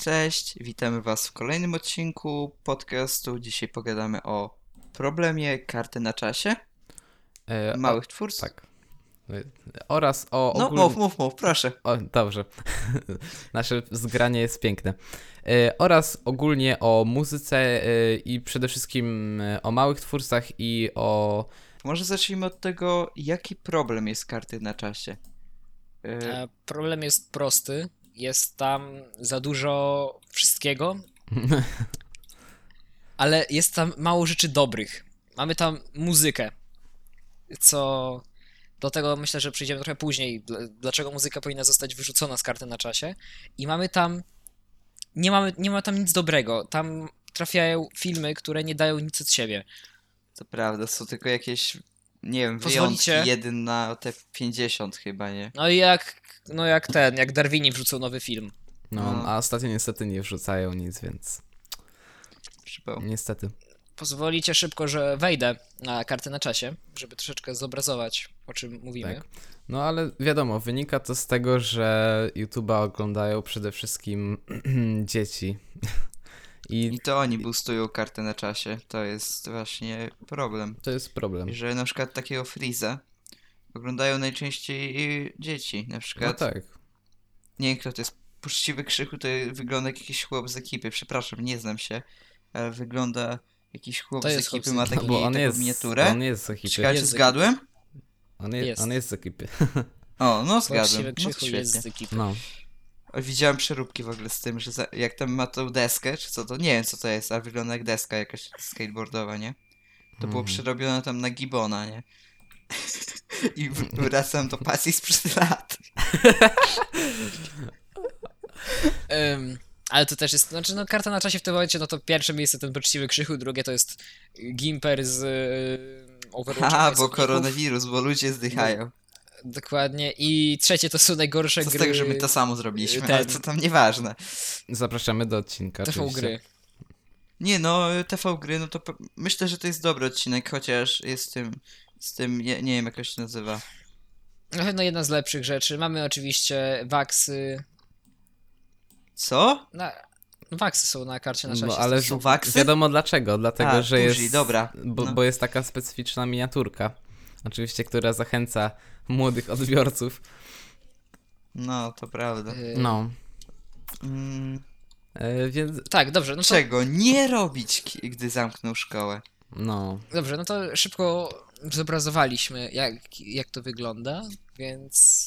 Cześć, witamy Was w kolejnym odcinku podcastu. Dzisiaj pogadamy o problemie karty na czasie E, małych twórców. O, tak. E, Oraz o No ogólnym... mów, mów, mów, proszę. O, dobrze. Nasze zgranie jest piękne. E, oraz ogólnie o muzyce e, i przede wszystkim e, o małych twórcach i o... Może zacznijmy od tego, jaki problem jest karty na czasie. E, Problem jest prosty. Jest tam za dużo wszystkiego, ale jest tam mało rzeczy dobrych. Mamy tam muzykę, co do tego myślę, że przyjdziemy trochę później. dl- Dlaczego muzyka powinna zostać wyrzucona z karty na czasie? I mamy tam. Nie, mamy, nie ma tam nic dobrego. Tam trafiają filmy, które nie dają nic od siebie. To prawda, są tylko jakieś, nie wiem, Pozwolicie? wyjątki, jeden na te 50 chyba, nie? No i jak, no jak ten, jak Darwini wrzucą nowy film. No, No. a ostatnio niestety nie wrzucają nic, więc Przypał. niestety. Pozwolicie szybko, że wejdę na kartę na czasie, żeby troszeczkę zobrazować, o czym mówimy. Tak. No ale wiadomo, wynika to z tego, że YouTube'a oglądają przede wszystkim dzieci. I I to oni boostują kartę na czasie. To jest właśnie problem. to jest problem. Że na przykład takiego Freeza oglądają najczęściej dzieci. Na No przykład tak. Nie wiem kto to jest. Poczciwy krzyku to wygląda jak jakiś chłop z ekipy. Przepraszam, nie znam się. Ale wygląda jakiś chłop To z chłop ekipy, ma taki, No bo on taką jest, miniaturę. on jest z ekipy. Czekajcie, Jest z zgadłem? On jest, Jest. on jest z ekipy. O, no zgadłem. No świetnie. jest z ekipy. No. O, Widziałem przeróbki w ogóle z tym, że za, jak tam ma tą deskę, czy co to, nie wiem co to jest, ale wygląda jak deska jakaś skateboardowa, nie? To było Mhm. przerobione tam na gibona, nie? I wracam do pasji sprzed lat. Ym, ale to też jest, znaczy no karta na czasie w tym momencie, no to pierwsze miejsce ten poczciwy krzychu, drugie to jest Gimper z yy, Overwatcha. I bo koronawirus, bo ludzie zdychają. Dokładnie. I trzecie to są najgorsze Co z gry. tego, że my to samo zrobiliśmy, ten- ale to tam nieważne. Zapraszamy do odcinka. TV oczywiście. gry. Nie no, TV gry, no to myślę, że to jest dobry odcinek, chociaż jest tym, z tym, nie, nie wiem jak to się nazywa. Na pewno jedna z lepszych rzeczy. Mamy oczywiście Waxy. Co? Na... Waxy są na karcie na czasie. No, ale Są waksy? wiadomo dlaczego. Dlatego, A, że jest. dobra. Bo, No. bo jest taka specyficzna miniaturka. Oczywiście, która zachęca młodych odbiorców. No, to prawda. Yy, No. Mm, E, więc. Tak, dobrze, no to, czego nie robić, ki- gdy zamknął szkołę? No. dobrze, no to szybko zobrazowaliśmy, jak, jak to wygląda, więc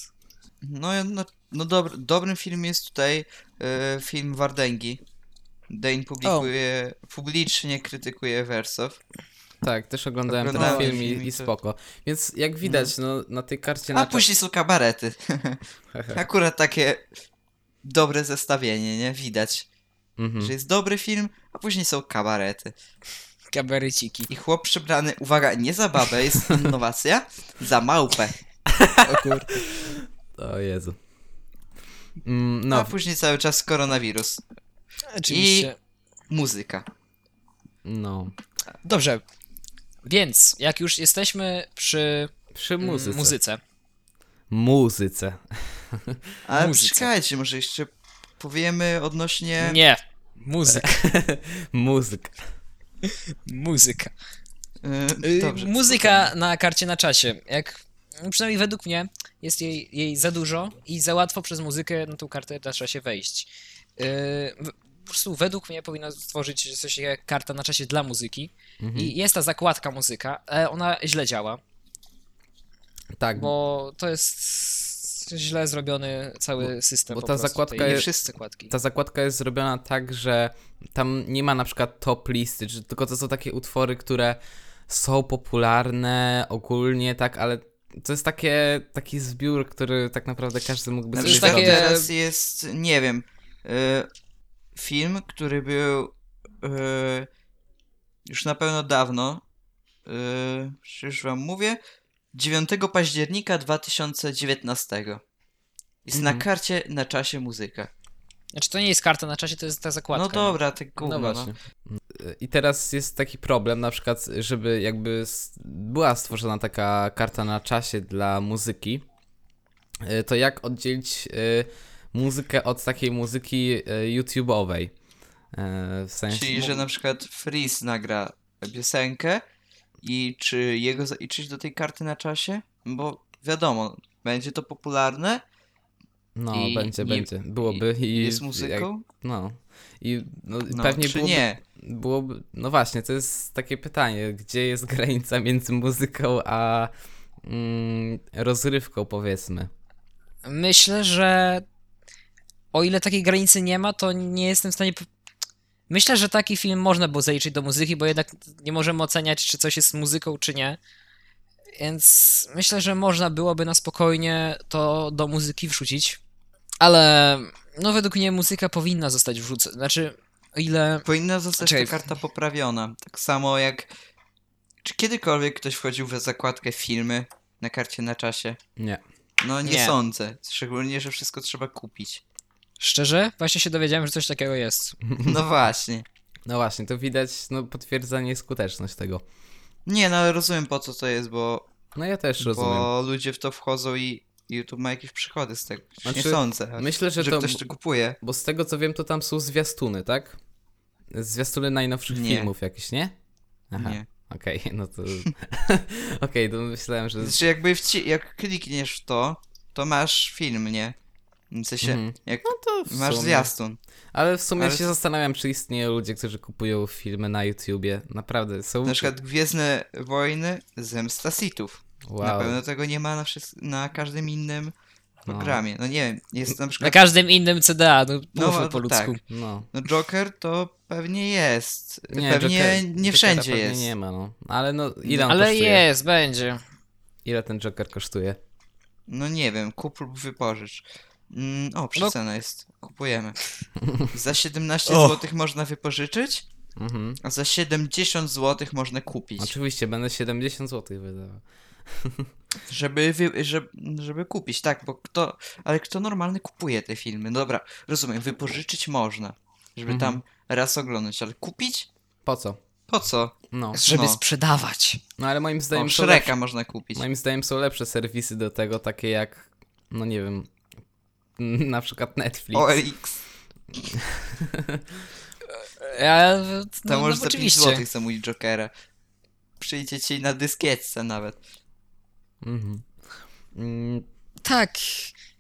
No, no, no dobr, dobrym filmem jest tutaj e, film Wardęgi. Dane publikuje, publicznie krytykuje Wersow. Tak, też oglądałem ten Oglądałem film i, film i i to- spoko. Więc jak widać, no, na tej karcie A na później są kabarety. Akurat takie dobre zestawienie, nie? Widać, Mhm. że jest dobry film, a później są kabarety. Kabareciki. I chłop przebrany, uwaga, nie za babę, jest innowacja, za małpę. O kur... O Jezu. Mm, No. A później cały czas koronawirus. Oczywiście. Muzyka. no. Dobrze, więc jak już jesteśmy przy Przy mm, muzyce. muzyce, Muzyce. Ale Muzyce. czekajcie, może jeszcze powiemy odnośnie... nie, muzyka, Muzyk. muzyka. Yy, Y, dobrze, muzyka na karcie na czasie. Jak no przynajmniej według mnie jest jej, jej za dużo i za łatwo przez muzykę na tą kartę na czasie wejść. Yy, w- po prostu według mnie powinno stworzyć coś jak karta na czasie dla muzyki. Mhm. I jest ta zakładka muzyka, ale ona źle działa, Tak, bo to jest źle zrobiony cały system. bo ta zakładka jest- wszyscy zakładki. ta zakładka jest zrobiona tak, że tam nie ma na przykład top listy, czy tylko to są takie utwory, które są popularne ogólnie, tak, ale to jest takie, taki zbiór, który tak naprawdę każdy mógłby Na To sobie jest takie- teraz jest, nie wiem, yy, film, który był yy, już na pewno dawno, yy, już wam mówię, 9 października 2019. Jest Mhm. na karcie na czasie muzyka. Znaczy to nie jest karta na czasie, to jest ta zakładka. No dobra, te No gówno, no właśnie. I teraz jest taki problem, na przykład, żeby jakby była stworzona taka karta na czasie dla muzyki, y, to jak oddzielić y, muzykę od takiej muzyki e, YouTube'owej. E, w sensie. Czyli, że na przykład Freeze nagra piosenkę i czy jego zaliczyć do tej karty na czasie? Bo wiadomo, będzie to popularne, No, i będzie, nie- będzie. Byłoby i. jest Jak, muzyką, no. I no, no, pewnie czy byłoby, nie? byłoby. No właśnie, to jest takie pytanie, gdzie jest granica między muzyką a mm, rozrywką, powiedzmy. Myślę, że o ile takiej granicy nie ma, to nie jestem w stanie. Myślę, że taki film można było zaliczyć do muzyki, bo jednak nie możemy oceniać, czy coś jest muzyką, czy nie. Więc myślę, że można byłoby na spokojnie to do muzyki wrzucić. Ale no według mnie muzyka powinna zostać wrzucona. Znaczy, o ile. Powinna zostać Czekaj. ta karta poprawiona. Tak samo jak... Czy kiedykolwiek ktoś wchodził w zakładkę filmy na karcie na czasie? Nie. No nie, Nie. sądzę. Szczególnie, że wszystko trzeba kupić. Szczerze? Właśnie się dowiedziałem, że coś takiego jest. No właśnie. No właśnie, to widać no, potwierdzenie skuteczność tego. Nie, no ale rozumiem po co to jest, bo, No ja też rozumiem. bo ludzie w to wchodzą i YouTube ma jakieś przychody z tego. nie Znaczy, sądzę, że, Myślę, że, że to. ktoś to kupuje. Bo z tego co wiem, to tam są zwiastuny, tak? Zwiastuny najnowszych Nie. filmów jakieś, nie? Aha. Nie. Okej, no to. Okej, to myślałem, że. Znaczy jakby wci- jak klikniesz w to, to masz film, nie? W sensie, Mhm. jak No to w masz sumie. zwiastun. Ale w sumie Ale- się zastanawiam, czy istnieją ludzie, którzy kupują filmy na YouTubie. Naprawdę, są. Na przykład Gwiezdne Wojny, Zemsta Sithów. Na Wow. pewno tego nie ma na, na każdym innym programie. No nie wiem, jest na Na przykład... każdym innym CDA, no, No, no po tak. ludzku. No. No Joker to pewnie jest. Nie, pewnie Joker- nie Jokera wszędzie pewnie jest. nie ma, no. Ale no, ile on Ale kosztuje? jest, będzie. Ile ten Joker kosztuje? No nie wiem, kup lub wypożycz. Mm, o, No- przecena jest. Kupujemy. Za 17 O. zł można wypożyczyć, Mhm. a za 70 zł można kupić. Oczywiście, będę 70 zł wydawał. Żeby, wy, żeby, żeby kupić, tak, bo kto, ale kto normalny kupuje te filmy? Dobra, rozumiem, wypożyczyć można, żeby Mhm. tam raz oglądać, ale kupić? Po co? Po co? No. Żeby No. sprzedawać. No ale moim zdaniem O, są Shreka lepsze, można kupić. moim zdaniem są lepsze serwisy do tego, takie jak, no nie wiem, na przykład Netflix. OLX. Ja, Tam no, możesz no, za 5 oczywiście. zł zamówić Jokera. Przyjdzie ci na dyskietce nawet. Mhm. Mm, Tak.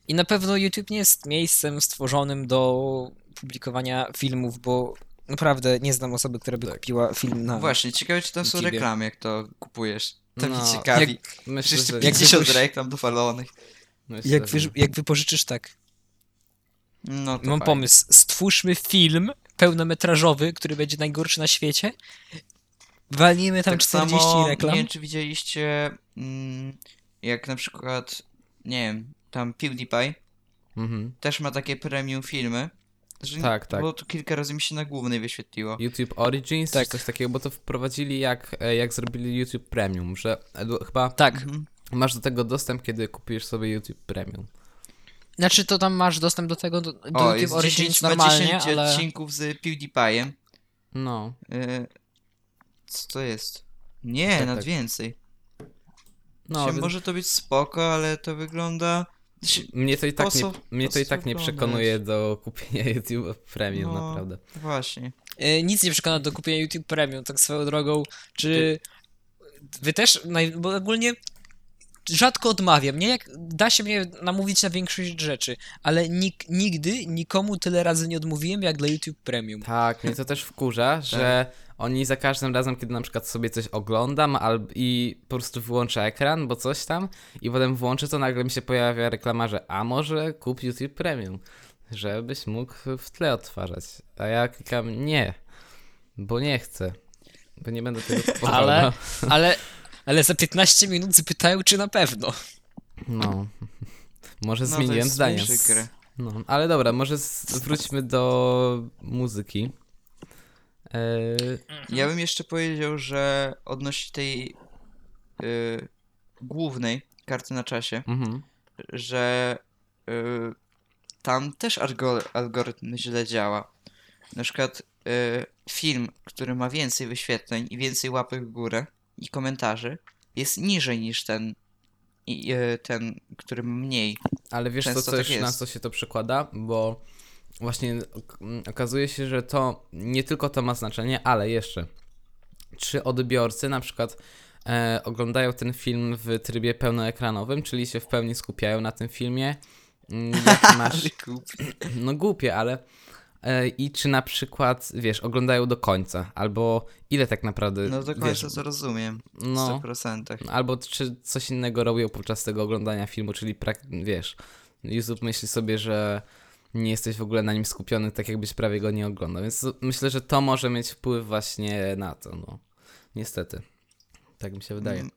I na pewno YouTube nie jest miejscem stworzonym do publikowania filmów, bo naprawdę nie znam osoby, która by Tak. kupiła film na. Właśnie, ciekawe czy tam są YouTubie. reklamy, jak to kupujesz. To No, mnie ciekawi. myślę, Przecież jak 50 wypuś- reklam dowalonych. myślę, Jak, wy, jak wypożyczysz tak. No to Mam fajnie. pomysł. Stwórzmy film pełnometrażowy, który będzie najgorszy na świecie. Walnijmy tam tak 40 samo, reklam. Nie wiem, czy widzieliście, mm, jak na przykład, nie wiem, tam PewDiePie Mhm. też ma takie premium filmy. Że Tak, tak. Bo to kilka razy mi się na głównej wyświetliło. YouTube Origins, Tak. czy coś takiego, bo to wprowadzili jak, e, jak zrobili YouTube Premium, że e, chyba Tak. Masz do tego dostęp, kiedy kupujesz sobie YouTube Premium. Znaczy to tam masz dostęp do tego, do, do O, YouTube jest Origins 10, ma normalnie, 10 ale... odcinków z PewDiePie'em. No, Y, co to jest? Nie, Tak, nad tak. więcej. no Się, więc może to być spoko, ale to wygląda... Znaczy, mnie to i tak, nie, mnie to i tak nie przekonuje do kupienia YouTube Premium, No. naprawdę. Właśnie. E, nic nie przekona do kupienia YouTube Premium, tak swoją drogą. Czy wy też, bo ogólnie rzadko odmawiam, nie? Jak da się mnie namówić na większość rzeczy, ale nik, nigdy nikomu tyle razy nie odmówiłem jak dla YouTube Premium. Tak, mnie to też wkurza, że oni za każdym razem, kiedy na przykład sobie coś oglądam alb i po prostu wyłączę ekran, bo coś tam i potem włączę, to nagle mi się pojawia reklama, że a może kup YouTube Premium, żebyś mógł w tle odtwarzać. A ja klikam nie, bo nie chcę, bo nie będę tego kupował. Ale- no. Ale, ale za 15 minut zapytają, czy na pewno. No. Może No, to zmieniłem jest zdanie. przykre. No, ale dobra, może z- wróćmy do muzyki. Eee, Ja bym jeszcze powiedział, że odnośnie tej y, głównej karty na czasie, mhm. że y, tam też algo- algorytm źle działa. Na przykład y, film, który ma więcej wyświetleń i więcej łapek w górę i komentarzy, jest niżej niż ten i e, ten, który mniej. Ale wiesz co, Często co tak na co się to przekłada? Bo właśnie okazuje się, że to nie tylko to ma znaczenie, ale jeszcze czy odbiorcy na przykład e, oglądają ten film w trybie pełnoekranowym, czyli się w pełni skupiają na tym filmie. Mm, Jak masz... No głupie, ale i czy na przykład, wiesz, oglądają do końca, albo ile tak naprawdę, No do wiesz, końca to rozumiem. W no, 100%. albo czy coś innego robią podczas tego oglądania filmu, czyli prak- wiesz, YouTube myśli sobie, że nie jesteś w ogóle na nim skupiony, tak jakbyś prawie go nie oglądał, więc myślę, że to może mieć wpływ właśnie na to, no. Niestety. Tak mi się wydaje. Mm,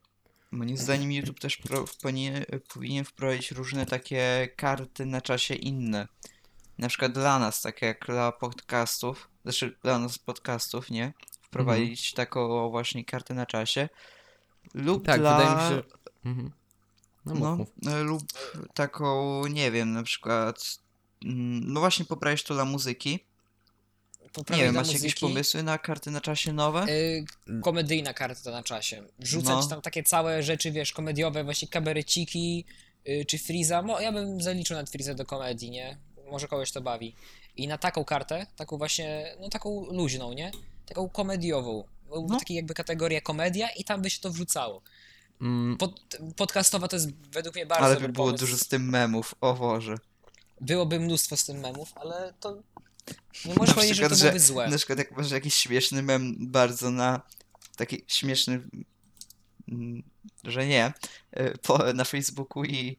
Moim zdaniem YouTube też pro, powinien, powinien wprowadzić różne takie karty na czasie inne. Na przykład dla nas, takie jak dla podcastów, znaczy dla nas podcastów, nie? Wprowadzić taką właśnie kartę na czasie. Lub Tak, dla... wydaje mi się, że... Mhm. No, mów, No, mów. e, lub taką, nie wiem, na przykład... mm, No właśnie poprawić to dla muzyki. Poprawić Nie wiem, dla macie jakieś muzyki. pomysły na karty na czasie nowe? Y, komedyjna karta na czasie. Wrzucać No. tam takie całe rzeczy, wiesz, komediowe, właśnie kabareciki, y, czy Freeza. Mo, ja bym zaliczył nawet Freeza do komedii, nie? Może kogoś to bawi. I na taką kartę, taką właśnie, no taką luźną, nie? Taką komediową. Byłby No. taki jakby kategoria komedia i tam by się to wrzucało. Mm, Pod, podcastowa to jest według mnie bardzo Ale by było pomysł. dużo z tym memów, o Boże. Byłoby mnóstwo z tym memów, ale to... Nie możesz powiedzieć, że to przykład, byłoby złe. Na przykład jak masz jakiś śmieszny mem bardzo na taki śmieszny mm, że nie y, po, na Facebooku i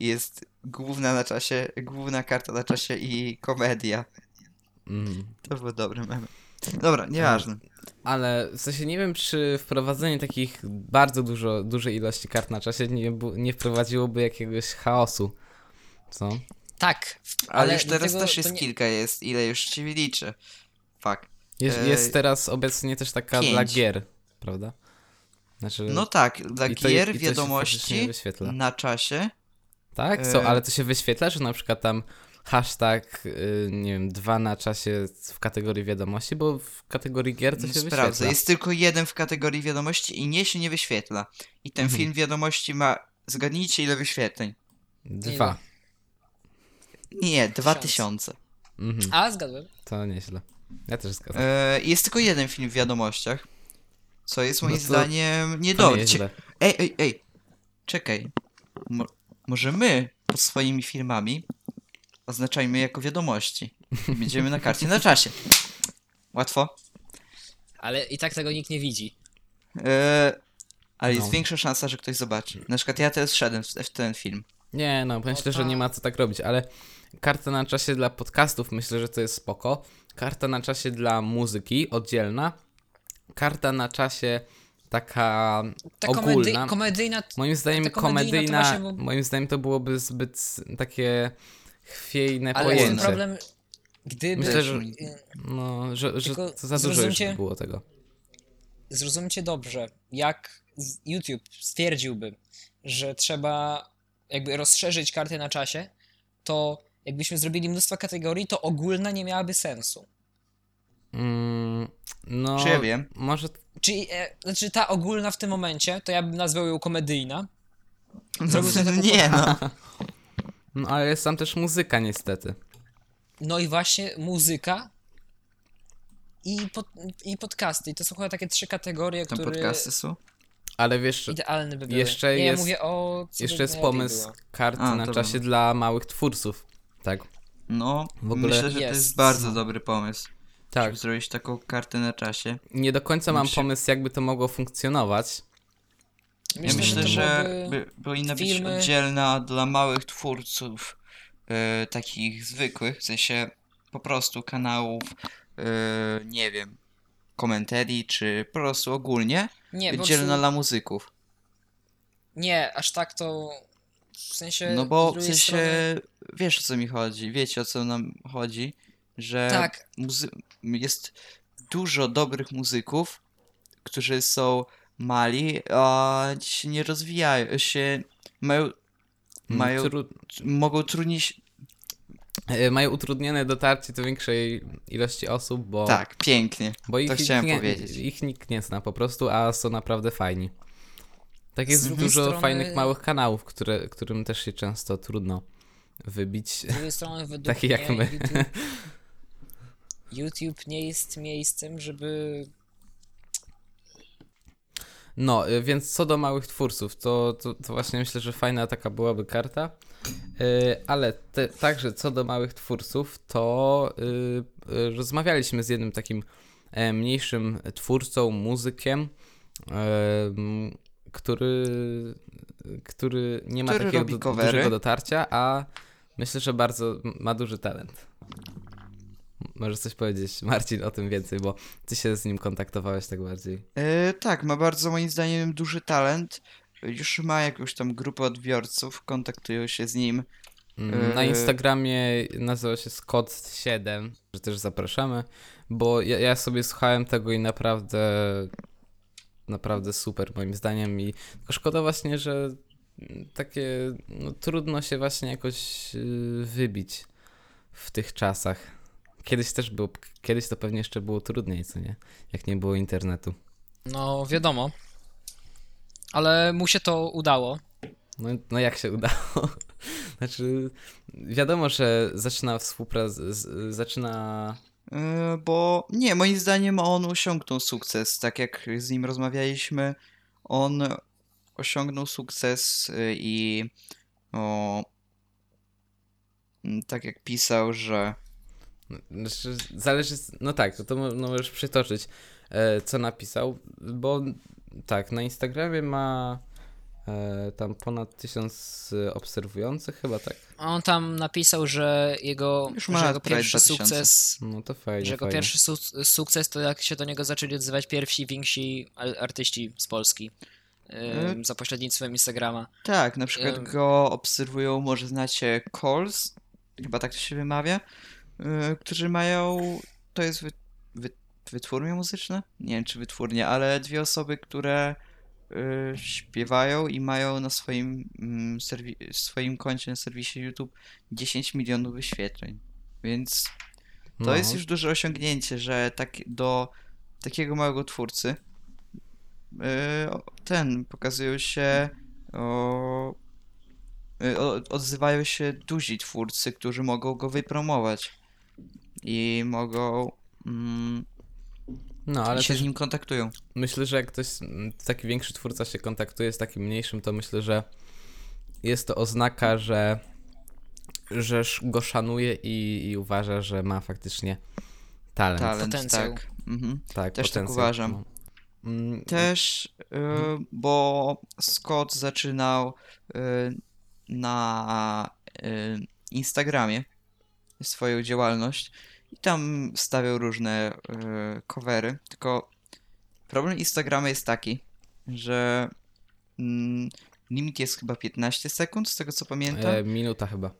jest główna na czasie, główna karta na czasie i komedia. mm. To był dobry mem. Dobra, nieważne. Ale w sensie nie wiem, czy wprowadzenie takich bardzo dużo, dużej ilości kart na czasie nie, nie wprowadziłoby jakiegoś chaosu. Co? Tak, Ale, ale już teraz też jest nie- kilka jest, ile już ci liczy. Fuck. Jest, Ej, jest teraz obecnie też taka dla pięć. gier, prawda? Znaczy, No tak, dla gier to wiadomości na czasie. Tak? Co? e- Ale to się wyświetla, że na przykład tam hashtag, y, nie wiem, dwa na czasie w kategorii wiadomości, bo w kategorii gier to się Sprawdzę. wyświetla. Jest tylko jeden w kategorii wiadomości i nie się nie wyświetla. I ten Mhm. film wiadomości ma. Zgadnijcie ile wyświetleń. Dwa. Nie, dwa Tysiąc. tysiące. Mhm. A, zgadłem. To nieźle. Ja też zgadzam. E, jest tylko jeden film w wiadomościach. Co jest moim No to- zdaniem niedobre. Nieźle. Ej, ej, ej. Czekaj. Mo może my pod swoimi filmami oznaczajmy jako wiadomości. Będziemy na karcie na czasie. Łatwo. Ale i tak tego nikt nie widzi. E, ale jest No. większa szansa, że ktoś zobaczy. Na przykład ja teraz szedłem w, w ten film. Nie, no myślę, że nie ma co tak robić, ale karta na czasie dla podcastów myślę, że to jest spoko. Karta na czasie dla muzyki oddzielna. Karta na czasie taka Ta ogólna. komedy, komedyjna. Moim zdaniem ta komedyjna to komedyjna, moim zdaniem to byłoby zbyt takie chwiejne Ale pojęcie. problem, gdyby. Myślę, że- y, No, że, że to za dużo już było tego. Zrozumcie dobrze, jak YouTube stwierdziłby, że trzeba jakby rozszerzyć kartę na czasie, to jakbyśmy zrobili mnóstwo kategorii, to ogólna nie miałaby sensu. Mm, no, Czy ja wiem? może Czyli, e, znaczy ta ogólna w tym momencie, to ja bym nazwał ją komedyjna. Zrobił to taką nie no. No, ale jest tam też muzyka niestety. No i właśnie muzyka i, pod, i podcasty. I to są chyba takie trzy kategorie, Tam które podcasty są? Ale wiesz, idealne by były. Jeszcze nie, jest- ja mówię o... co jeszcze jest najlepiej pomysł było. karty A, na czasie dla małych twórców. Tak, No, W ogóle- myślę, że to Jest. jest bardzo dobry pomysł. Tak. Żeby zrobić taką kartę na czasie. Nie do końca mam pomysł, jakby to mogło funkcjonować. Ja Myślę, myślę, to że byłoby- by, powinna być filmy- oddzielna dla małych twórców, e, takich zwykłych, w sensie po prostu kanałów, e, nie wiem, komentarii, czy po prostu ogólnie, Nie, po oddzielna prostu, dla muzyków. nie, aż tak to... W sensie... No z bo w drugiej sensie, strony- wiesz o co mi chodzi, wiecie o co nam chodzi, że Tak. muzy- jest dużo dobrych muzyków, którzy są mali, a się nie rozwijają, się mają, mają Tru... mogą trudniej. się- e, Mają utrudnione dotarcie do większej ilości osób, bo, Tak, pięknie. bo ich, chciałem nie, powiedzieć. ich nikt nie zna po prostu, a są naprawdę fajni. Tak jest dużo strony- fajnych małych kanałów, które, którym też się często trudno wybić. Z drugiej strony według Taki mnie jak my. YouTube, YouTube nie jest miejscem, żeby No, y, więc co do małych twórców, to, to, to właśnie myślę, że fajna taka byłaby karta. Y, Ale te, także co do małych twórców, to y, rozmawialiśmy z jednym takim e, mniejszym twórcą, muzykiem, em, który, który nie ma Który takiego du- dużego dotarcia, a myślę, że bardzo ma duży talent. Możesz coś powiedzieć, Marcin, o tym więcej, bo ty się z nim kontaktowałeś tak bardziej. E, tak, ma bardzo moim zdaniem duży talent. Już ma jakąś tam grupę odbiorców, kontaktują się z nim. Mm, Na Yy. Instagramie nazywa się Scott7, że też zapraszamy, bo ja, ja sobie słuchałem tego i naprawdę, naprawdę super moim zdaniem i tylko szkoda właśnie, że takie, no trudno się właśnie jakoś yy, wybić w tych czasach. Kiedyś też było, kiedyś to pewnie jeszcze było trudniej, co nie? Jak nie było internetu. No, wiadomo. Ale mu się to udało. No, no jak się udało? Znaczy, wiadomo, że zaczyna współpracę, zaczyna E, bo nie, moim zdaniem on osiągnął sukces. Tak jak z nim rozmawialiśmy, on osiągnął sukces y, i o, tak jak pisał, że Znaczy, zależy, no tak, to, to no możesz przytoczyć, e, co napisał, bo tak, na Instagramie ma e, tam ponad tysiąc e, obserwujących, chyba tak. On tam napisał, że jego, Już ma że jego pierwszy 2000. sukces, No to fajnie, że jego fajnie. pierwszy su- sukces to jak się do niego zaczęli odzywać pierwsi więksi artyści z Polski. ym, za pośrednictwem Instagrama. tak, na przykład go obserwują, może znacie Calls, chyba tak to się wymawia, którzy mają, to jest wy, wy, wytwórnia muzyczna? Nie wiem czy wytwórnia, ale dwie osoby, które y, śpiewają i mają na swoim, mm, serwi- swoim koncie na serwisie YouTube 10 milionów wyświetleń. Więc to No, jest już duże osiągnięcie, że tak do takiego małego twórcy o- ten pokazują się o, o, odzywają się duzi twórcy, którzy mogą go wypromować i mogą mm, no ale i się z nim kontaktują. myślę, że jak ktoś, mm, taki większy twórca się kontaktuje z takim mniejszym, to myślę, że jest to oznaka, że, że go szanuje i, i uważa, że ma faktycznie talent. Talent, Potencjał. tak. Mhm. Tak, Też tak potencjał, uważam. no. Mm, Też, y, bo Scott zaczynał y, na y, Instagramie swoją działalność i tam stawiał różne y, covery, tylko problem Instagrama jest taki, że mm, limit jest chyba 15 sekund, z tego co pamiętam. E, minuta chyba.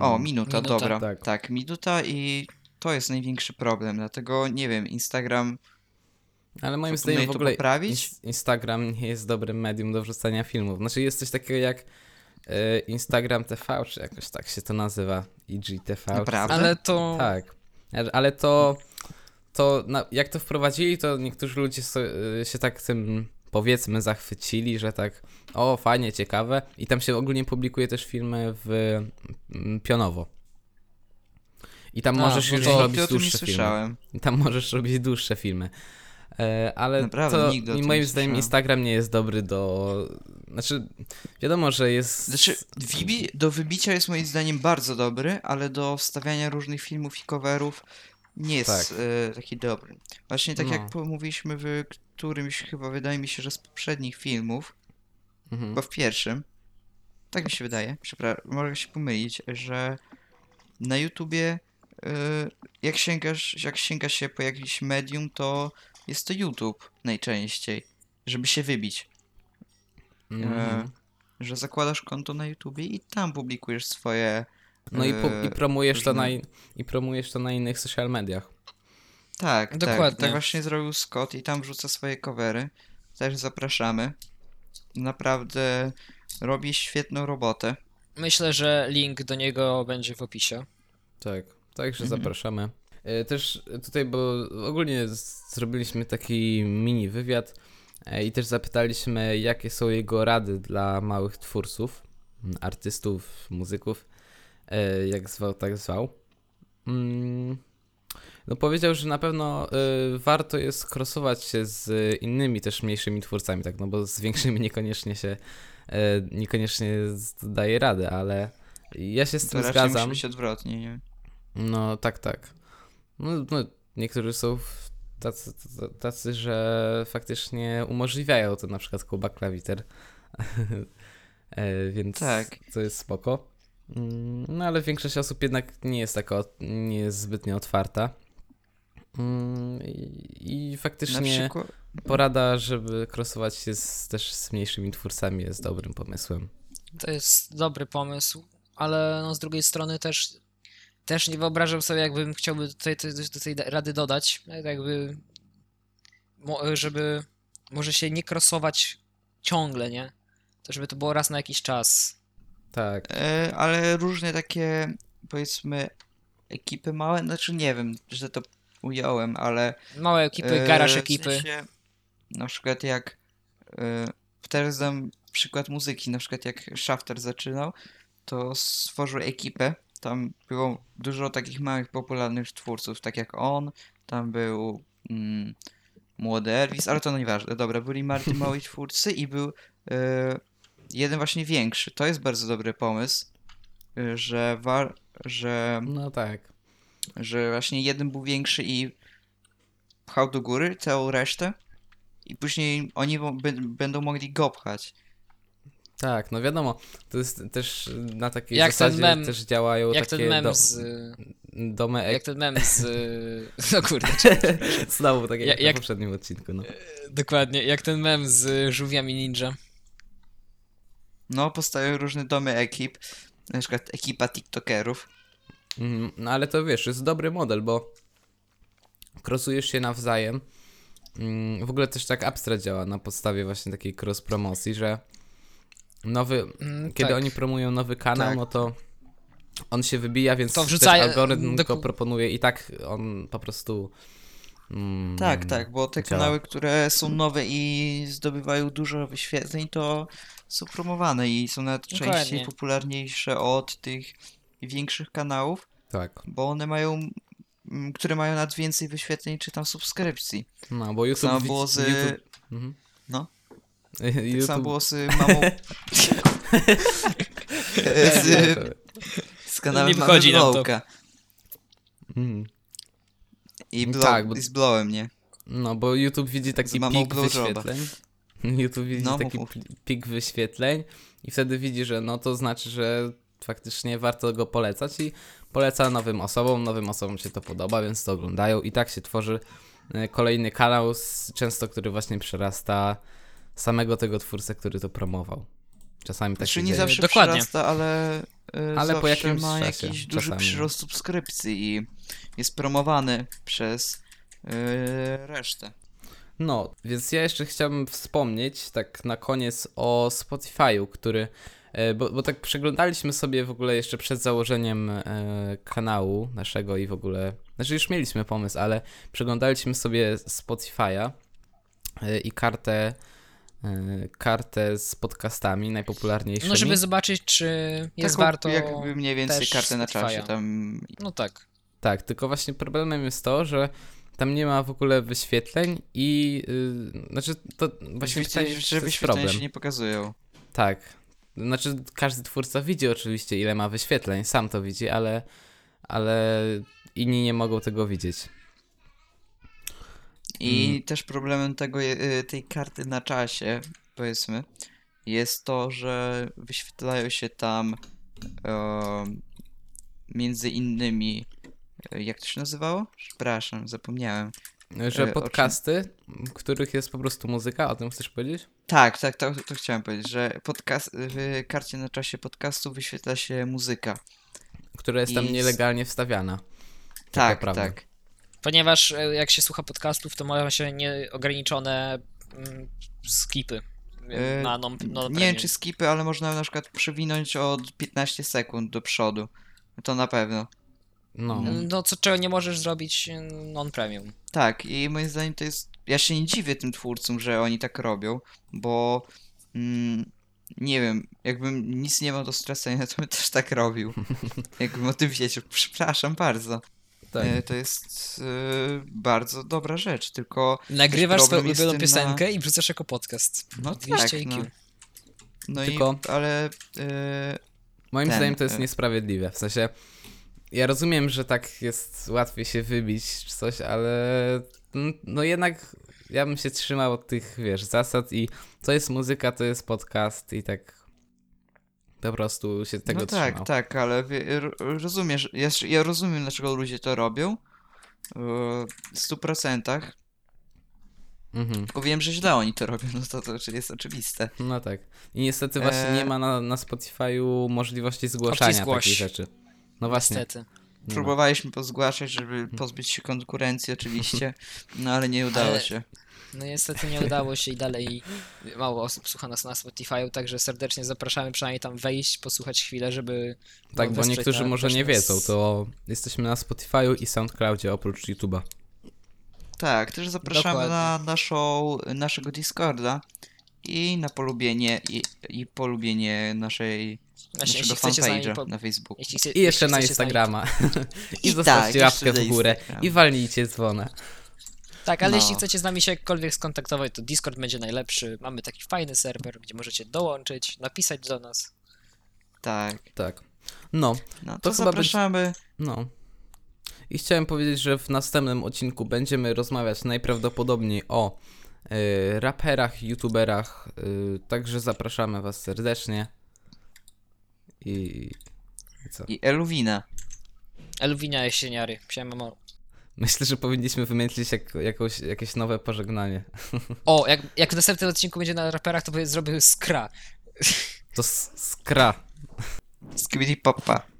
O, Mm, minuta, Minuta. dobra. Tak. Tak. minuta i to jest największy problem, dlatego nie wiem, Instagram Ale moim zdaniem w to ogóle poprawić? ins- Instagram nie jest dobrym medium do wrzucania filmów. Znaczy jest coś takiego jak e, Instagram TV, czy jakoś tak się to nazywa. IGTV. Naprawdę? Ale to. Tak. Ale to, to na, jak to wprowadzili, to niektórzy ludzie so, y, się tak tym powiedzmy zachwycili, że tak o fajnie, ciekawe i tam się ogólnie publikuje też filmy w mm, pionowo. I tam A, możesz już robić dłuższe filmy. I Tam możesz robić dłuższe filmy. E, ale Naprawdę, to nigdy moim nie zdaniem słyszałem. Instagram nie jest dobry do... Znaczy, wiadomo, że jest... Znaczy, wybi- do wybicia jest moim zdaniem bardzo dobry, ale do wstawiania różnych filmów i coverów nie jest Tak. e, taki dobry. Właśnie tak No. jak mówiliśmy w którymś, chyba wydaje mi się, że z poprzednich filmów, Mhm. chyba w pierwszym, tak mi się wydaje, przepraszam, mogę się pomylić, że na YouTubie e, jak sięgasz, jak sięga się po jakimś medium, to jest to YouTube najczęściej, żeby się wybić. Mhm. E, że zakładasz konto na YouTubie i tam publikujesz swoje. No i, pu- i e, promujesz to na, i promujesz to na innych social mediach. Tak, tak. Dokładnie. Tak właśnie zrobił Scott i tam wrzuca swoje covery. Też zapraszamy. Naprawdę robi świetną robotę. Myślę, że link do niego będzie w opisie. Tak, także Mhm. zapraszamy. E, Też tutaj, bo ogólnie zrobiliśmy taki mini wywiad E, I też zapytaliśmy, jakie są jego rady dla małych twórców, artystów, muzyków, e, jak zwał, tak zwał. Mm, No powiedział, że na pewno warto jest krosować się z innymi też mniejszymi twórcami, tak, no bo z większymi niekoniecznie się, niekoniecznie daje radę, ale ja się z To tym musi zgadzam. być odwrotnie, nie? No tak, tak. No, no niektórzy są tacy, tacy- że faktycznie umożliwiają to, na przykład Kuba Klawiter. E, Więc Tak. to jest spoko. Mm, No ale większość osób jednak nie jest taka, nie jest zbytnio otwarta. Mm, I, i faktycznie przykład... porada, żeby krosować się z, też z mniejszymi twórcami jest dobrym pomysłem. To jest dobry pomysł, ale no z drugiej strony też, też nie wyobrażam sobie, jakbym chciałby tutaj, do tej rady dodać, tak jakby, żeby może się nie krosować ciągle, nie? To żeby to było raz na jakiś czas. Tak. E, ale różne takie, powiedzmy, ekipy małe, znaczy nie wiem, że to ująłem, ale... Małe ekipy, e, garaż w ekipy. sensie, na przykład jak... E, teraz dam przykład muzyki, na przykład jak Shafter zaczynał, to stworzył ekipę, tam było dużo takich małych, popularnych twórców, tak jak on, tam był mm, młody Elvis, ale to no nieważne, dobra, byli Marty małi twórcy i był e, jeden właśnie większy. To jest bardzo dobry pomysł, y, że, war, że, No tak. że właśnie jeden był większy i pchał do góry całą resztę i później oni bę- będą mogli go pchać. Tak, no wiadomo, to jest też na takiej Jak ten zasadzie mem- też działają Jak takie ten mem do, z... domy ek... Jak ten mem z... No kurde, Znowu tak jak, na jak- poprzednim odcinku, no. dokładnie, jak ten mem z żółwiami ninja. No, powstają różne domy ekip, na przykład ekipa TikTokerów. Mhm, No ale to wiesz, jest dobry model, bo krosujesz się nawzajem. Mm, W ogóle też tak Abstra działa na podstawie właśnie takiej cross promocji, że nowy, Mm, kiedy tak. oni promują nowy kanał, Tak. no to on się wybija, więc To też wrzucają- algorytm doku- go proponuje i tak on po prostu mm, Tak, tak, bo te działa. kanały, które są nowe i zdobywają dużo wyświetleń, to są promowane i są nawet częściej Dokładnie. popularniejsze od tych większych kanałów, Tak, bo one mają, mm, które mają nawet więcej wyświetleń czy tam subskrypcji. no bo YouTube... samo widz- było z- YouTube, mhm. no. Tak YouTube... samo było z mamą... z, z kanałem Nie Mamy. Blowka. Mhm. I, No blow, tak, bo- i z blowem, nie? No, bo YouTube widzi taki pik wyświetleń. YouTube widzi No, taki pik wyświetleń i wtedy widzi, że no to znaczy, że faktycznie warto go polecać i poleca nowym osobom, nowym osobom się to podoba, więc to oglądają i tak się tworzy e, kolejny kanał, często który właśnie przerasta samego tego twórcę, który to promował. Czasami tak Znaczy się nie dzieje. zawsze Dokładnie. przyrasta, ale, y, Ale po jakimś ma czasie, jakiś duży czasami. przyrost subskrypcji i jest promowany przez y, resztę. No, więc ja jeszcze chciałbym wspomnieć tak na koniec o Spotify'u, który. e, Bo, bo tak przeglądaliśmy sobie w ogóle jeszcze przed założeniem e, kanału naszego i w ogóle. Znaczy już mieliśmy pomysł, ale przeglądaliśmy sobie Spotify'a e, i kartę. E, Kartę z podcastami najpopularniejszymi. No żeby zobaczyć, czy jest Taką warto... jakby mniej więcej kartę na czasie tam. No tak. Tak, tylko właśnie problemem jest to, że tam nie ma w ogóle wyświetleń i. y, znaczy, to właśnie pytanie, że to jest problem. się nie pokazują. Tak. Znaczy, każdy twórca widzi oczywiście, ile ma wyświetleń, sam to widzi, ale, ale inni nie mogą tego widzieć. I Mm. też problemem tego, y, tej karty na czasie, powiedzmy, jest to, że wyświetlają się tam e, między innymi. e, Jak to się nazywało? Przepraszam, zapomniałem. Że E, o czym? podcasty, w których jest po prostu muzyka, o tym chcesz powiedzieć? Tak, tak, to, to chciałem powiedzieć, że podcast, w karcie na czasie podcastu wyświetla się muzyka. Która jest tam I nielegalnie wstawiana. Tak, prawda. tak. Ponieważ e, jak się słucha podcastów, to ma się nieograniczone mm, skipy e, E, na non, non Nie wiem czy skipy, ale można na przykład przewinąć od 15 sekund do przodu. To na pewno. No. No, co, czego nie możesz zrobić y, non-premium. Tak, i moim zdaniem to jest. Ja się nie dziwię tym twórcom, że oni tak robią, bo mm, nie wiem, jakbym nic nie miał do stracenia, to bym też tak robił. Jakbym o tym wiedział. Przepraszam bardzo. Tak. E, To jest e, bardzo dobra rzecz, tylko. Nagrywasz swoją ulubioną tym na- piosenkę i wrzucasz jako podcast. No 200 tak, IQ. no. No Tylko- i ale. E, Moim ten, zdaniem to jest e- niesprawiedliwe. W sensie, ja rozumiem, że tak jest łatwiej się wybić czy coś, ale no jednak ja bym się trzymał od tych, wiesz, zasad i co jest muzyka, to jest podcast i tak po prostu się tego no tak, trzymał. tak, ale wie, ro- rozumiesz, ja, ja rozumiem, dlaczego ludzie to robią. e, W stu procentach. Mhm. Tylko wiem, że źle oni to robią, no to, to jest oczywiste. No tak. I niestety właśnie E, nie ma na, na Spotify'u możliwości zgłaszania takich rzeczy. No właśnie. Niestety. Próbowaliśmy pozgłaszać, żeby pozbyć się konkurencji oczywiście, no ale nie udało Ale- się. No niestety nie udało się i dalej mało osób słucha nas na Spotify'u, także serdecznie zapraszamy przynajmniej tam wejść, posłuchać chwilę, żeby Tak, bo niektórzy na może nie wiedzą, to jesteśmy na Spotify'u i SoundCloudzie oprócz YouTube'a. Tak, też zapraszamy Dokładnie. na naszą, naszego Discorda i na polubienie i, i polubienie naszej, Właśnie, naszego fanpage'a po... na Facebooku. jeśli. I jeszcze na Instagrama. I, I zostawcie tak, łapkę jeszcze w górę. I walnijcie dzwonę. Tak, ale No. jeśli chcecie z nami się jakkolwiek skontaktować, to Discord będzie najlepszy. Mamy taki fajny serwer, gdzie możecie dołączyć, napisać do nas. Tak, Tak. No, no To to, zapraszamy. no. I chciałem powiedzieć, że w następnym odcinku będziemy rozmawiać najprawdopodobniej o y, raperach, youtuberach. Y, także zapraszamy Was serdecznie. I, I co? I Eluwina. Elwinia Jesieniary, siema. Myślę, że powinniśmy wymyślić jak, jakąś, jakieś nowe pożegnanie. O, jak, jak w następnym odcinku będzie na raperach, to powiedz, zrobił skra. To skra. Skibidi Papa.